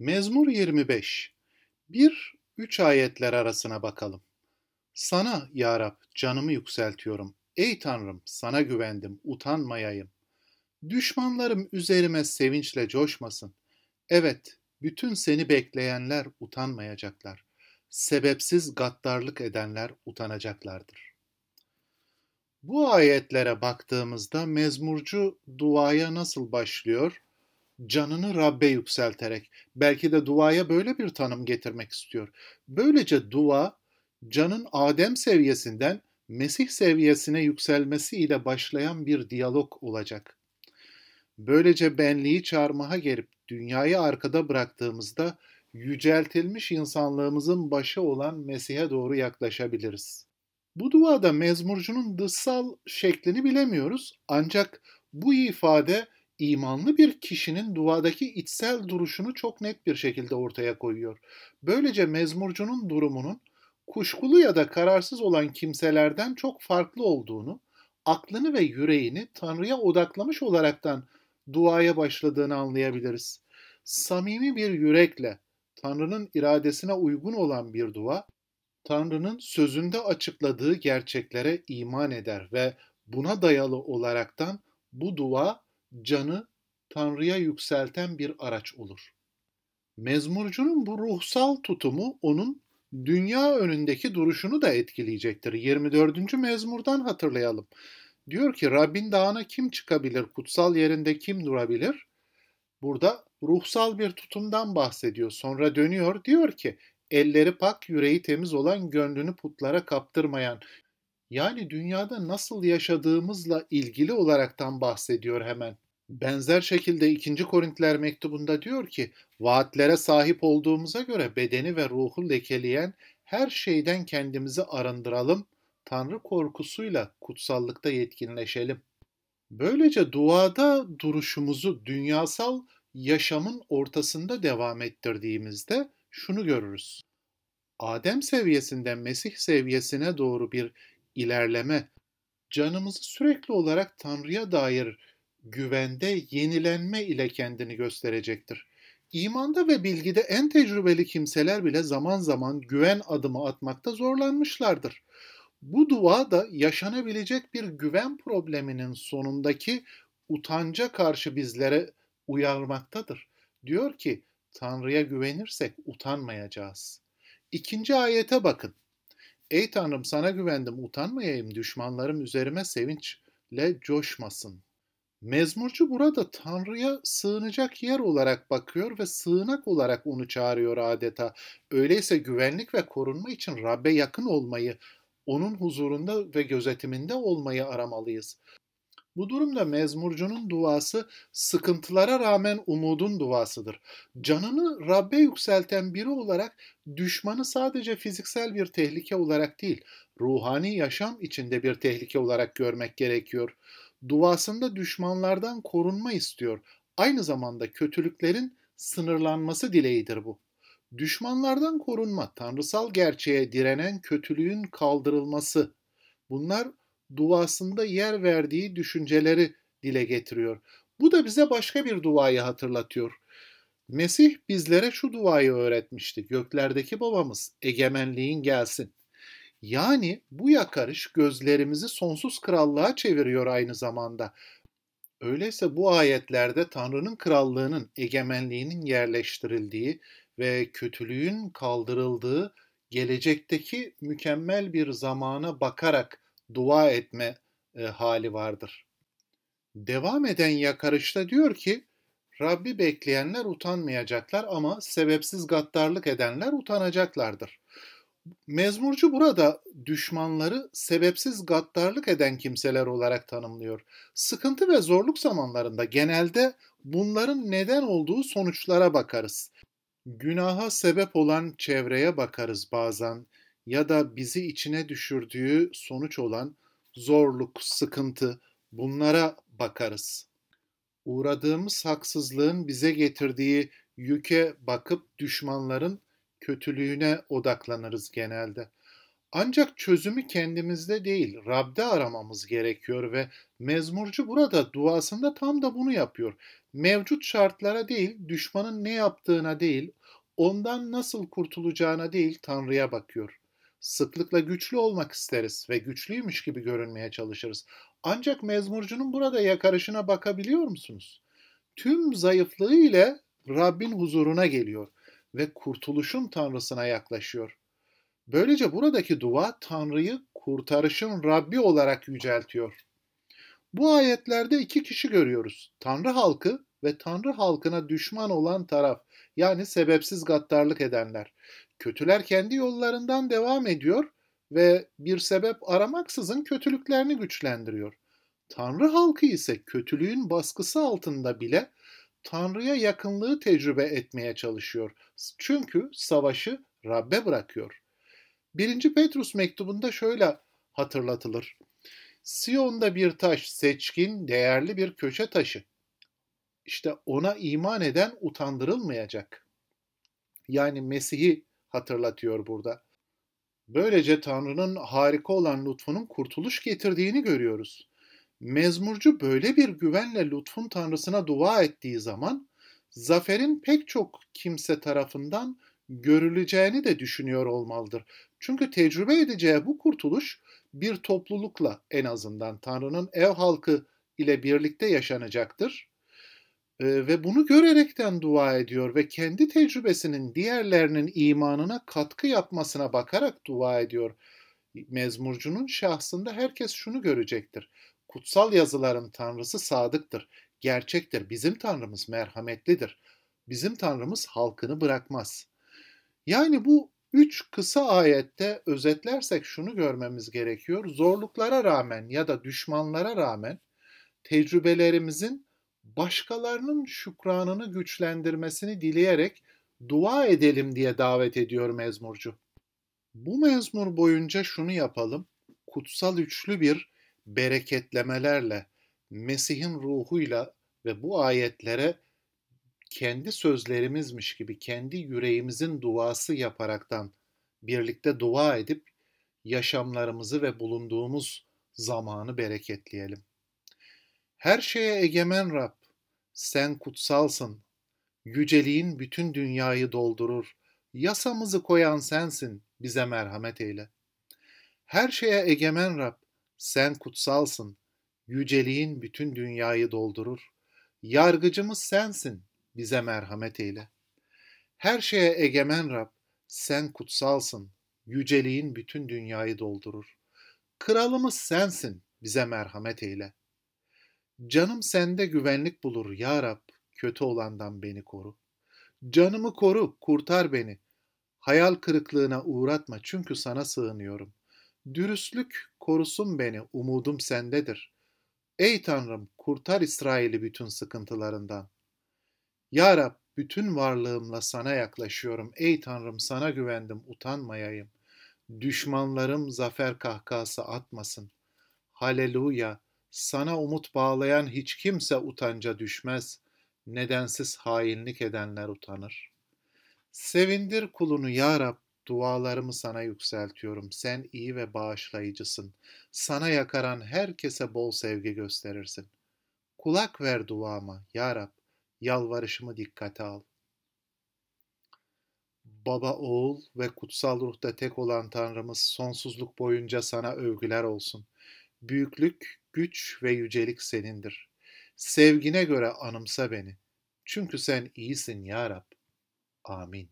Mezmur 25 Bir, üç ayetler arasına bakalım. Sana ya Rab canımı yükseltiyorum. Ey Tanrım sana güvendim, utanmayayım. Düşmanlarım üzerime sevinçle coşmasın. Evet, bütün seni bekleyenler utanmayacaklar. Sebepsiz gaddarlık edenler utanacaklardır. Bu ayetlere baktığımızda mezmurcu duaya nasıl başlıyor? Canını Rabbe yükselterek. Belki de duaya böyle bir tanım getirmek istiyor. Böylece dua canın Adem seviyesinden Mesih seviyesine yükselmesiyle başlayan bir diyalog olacak. Böylece benliği çarmıha gelip dünyayı arkada bıraktığımızda yüceltilmiş insanlığımızın başı olan Mesih'e doğru yaklaşabiliriz. Bu duada mezmurcunun dışsal şeklini bilemiyoruz ancak bu ifade imanlı bir kişinin duadaki içsel duruşunu çok net bir şekilde ortaya koyuyor. Böylece mezmurcunun durumunun kuşkulu ya da kararsız olan kimselerden çok farklı olduğunu, aklını ve yüreğini Tanrı'ya odaklamış olaraktan duaya başladığını anlayabiliriz. Samimi bir yürekle Tanrı'nın iradesine uygun olan bir dua, Tanrı'nın sözünde açıkladığı gerçeklere iman eder ve buna dayalı olaraktan bu dua canı Tanrı'ya yükselten bir araç olur. Mezmurcunun bu ruhsal tutumu onun dünya önündeki duruşunu da etkileyecektir. 24. mezmurdan hatırlayalım. Diyor ki Rabbin dağına kim çıkabilir, kutsal yerinde kim durabilir? Burada ruhsal bir tutumdan bahsediyor. Sonra dönüyor diyor ki elleri pak, yüreği temiz olan, gönlünü putlara kaptırmayan, yani dünyada nasıl yaşadığımızla ilgili olaraktan bahsediyor hemen. Benzer şekilde 2. Korintiler mektubunda diyor ki, vaatlere sahip olduğumuza göre bedeni ve ruhu lekeleyen her şeyden kendimizi arındıralım, Tanrı korkusuyla kutsallıkta yetkinleşelim. Böylece duada duruşumuzu dünyasal yaşamın ortasında devam ettirdiğimizde şunu görürüz. Adem seviyesinden Mesih seviyesine doğru bir ilerleme, canımızı sürekli olarak Tanrı'ya dair güvende yenilenme ile kendini gösterecektir. İmanda ve bilgide en tecrübeli kimseler bile zaman zaman güven adımı atmakta zorlanmışlardır. Bu dua da yaşanabilecek bir güven probleminin sonundaki utanca karşı bizlere uyarmaktadır. Diyor ki Tanrı'ya güvenirsek utanmayacağız. İkinci ayete bakın. Ey Tanrım sana güvendim utanmayayım düşmanlarım üzerime sevinçle coşmasın. Mezmurcu burada Tanrı'ya sığınacak yer olarak bakıyor ve sığınak olarak onu çağırıyor adeta. Öyleyse güvenlik ve korunma için Rabbe yakın olmayı, onun huzurunda ve gözetiminde olmayı aramalıyız. Bu durumda mezmurcunun duası sıkıntılara rağmen umudun duasıdır. Canını Rabbe yükselten biri olarak düşmanı sadece fiziksel bir tehlike olarak değil, ruhani yaşam içinde bir tehlike olarak görmek gerekiyor. Duasında düşmanlardan korunma istiyor. Aynı zamanda kötülüklerin sınırlanması dileğidir bu. Düşmanlardan korunma, tanrısal gerçeğe direnen kötülüğün kaldırılması. Bunlar duasında yer verdiği düşünceleri dile getiriyor. Bu da bize başka bir duayı hatırlatıyor. Mesih bizlere şu duayı öğretmişti. Göklerdeki babamız egemenliğin gelsin. Yani bu yakarış gözlerimizi sonsuz krallığa çeviriyor aynı zamanda. Öyleyse bu ayetlerde Tanrı'nın krallığının, egemenliğinin yerleştirildiği ve kötülüğün kaldırıldığı gelecekteki mükemmel bir zamana bakarak dua etme e, hali vardır. Devam eden yakarışta diyor ki, Rabbi bekleyenler utanmayacaklar ama sebepsiz gaddarlık edenler utanacaklardır. Mezmurcu burada düşmanları sebepsiz gaddarlık eden kimseler olarak tanımlıyor. Sıkıntı ve zorluk zamanlarında genelde bunların neden olduğu sonuçlara bakarız. Günaha sebep olan çevreye bakarız bazen ya da bizi içine düşürdüğü sonuç olan zorluk, sıkıntı bunlara bakarız. Uğradığımız haksızlığın bize getirdiği yüke bakıp düşmanların kötülüğüne odaklanırız genelde. Ancak çözümü kendimizde değil, Rab'de aramamız gerekiyor ve mezmurcu burada duasında tam da bunu yapıyor. Mevcut şartlara değil, düşmanın ne yaptığına değil, ondan nasıl kurtulacağına değil Tanrı'ya bakıyor. Sıklıkla güçlü olmak isteriz ve güçlüymüş gibi görünmeye çalışırız. Ancak mezmurcunun burada yakarışına bakabiliyor musunuz? Tüm zayıflığı ile Rabbin huzuruna geliyor ve kurtuluşun Tanrısına yaklaşıyor. Böylece buradaki dua Tanrı'yı kurtarışın Rabbi olarak yüceltiyor. Bu ayetlerde iki kişi görüyoruz. Tanrı halkı ve Tanrı halkına düşman olan taraf yani sebepsiz gaddarlık edenler. Kötüler kendi yollarından devam ediyor ve bir sebep aramaksızın kötülüklerini güçlendiriyor. Tanrı halkı ise kötülüğün baskısı altında bile Tanrı'ya yakınlığı tecrübe etmeye çalışıyor. Çünkü savaşı Rab'be bırakıyor. 1. Petrus mektubunda şöyle hatırlatılır. Siyon'da bir taş, seçkin, değerli bir köşe taşı. İşte ona iman eden utandırılmayacak. Yani Mesih'i hatırlatıyor burada. Böylece Tanrı'nın harika olan lütfunun kurtuluş getirdiğini görüyoruz. Mezmurcu böyle bir güvenle lütfun Tanrısına dua ettiği zaman zaferin pek çok kimse tarafından görüleceğini de düşünüyor olmalıdır. Çünkü tecrübe edeceği bu kurtuluş bir toplulukla en azından Tanrı'nın ev halkı ile birlikte yaşanacaktır. Ee, ve bunu görerekten dua ediyor ve kendi tecrübesinin diğerlerinin imanına katkı yapmasına bakarak dua ediyor. Mezmurcunun şahsında herkes şunu görecektir. Kutsal yazıların Tanrısı sadıktır, gerçektir. Bizim Tanrımız merhametlidir. Bizim Tanrımız halkını bırakmaz. Yani bu üç kısa ayette özetlersek şunu görmemiz gerekiyor. Zorluklara rağmen ya da düşmanlara rağmen tecrübelerimizin başkalarının şükranını güçlendirmesini dileyerek dua edelim diye davet ediyor mezmurcu. Bu mezmur boyunca şunu yapalım. Kutsal üçlü bir bereketlemelerle, Mesih'in ruhuyla ve bu ayetlere kendi sözlerimizmiş gibi kendi yüreğimizin duası yaparaktan birlikte dua edip yaşamlarımızı ve bulunduğumuz zamanı bereketleyelim. Her şeye egemen Rab, sen kutsalsın. Yüceliğin bütün dünyayı doldurur. Yasamızı koyan sensin, bize merhamet eyle. Her şeye egemen Rab, sen kutsalsın. Yüceliğin bütün dünyayı doldurur. Yargıcımız sensin, bize merhamet eyle. Her şeye egemen Rab, sen kutsalsın. Yüceliğin bütün dünyayı doldurur. Kralımız sensin, bize merhamet eyle. Canım sende güvenlik bulur ya Rab, kötü olandan beni koru. Canımı koru, kurtar beni. Hayal kırıklığına uğratma çünkü sana sığınıyorum. Dürüstlük korusun beni, umudum sendedir. Ey Tanrım, kurtar İsrail'i bütün sıkıntılarından. Ya Rab, bütün varlığımla sana yaklaşıyorum. Ey Tanrım, sana güvendim, utanmayayım. Düşmanlarım zafer kahkası atmasın. Haleluya, sana umut bağlayan hiç kimse utanca düşmez. Nedensiz hainlik edenler utanır. Sevindir kulunu ya Rab, dualarımı sana yükseltiyorum. Sen iyi ve bağışlayıcısın. Sana yakaran herkese bol sevgi gösterirsin. Kulak ver duama ya Rab, yalvarışımı dikkate al. Baba, oğul ve kutsal ruhta tek olan Tanrımız sonsuzluk boyunca sana övgüler olsun. Büyüklük, güç ve yücelik senindir. Sevgine göre anımsa beni. Çünkü sen iyisin ya Rab. Amin.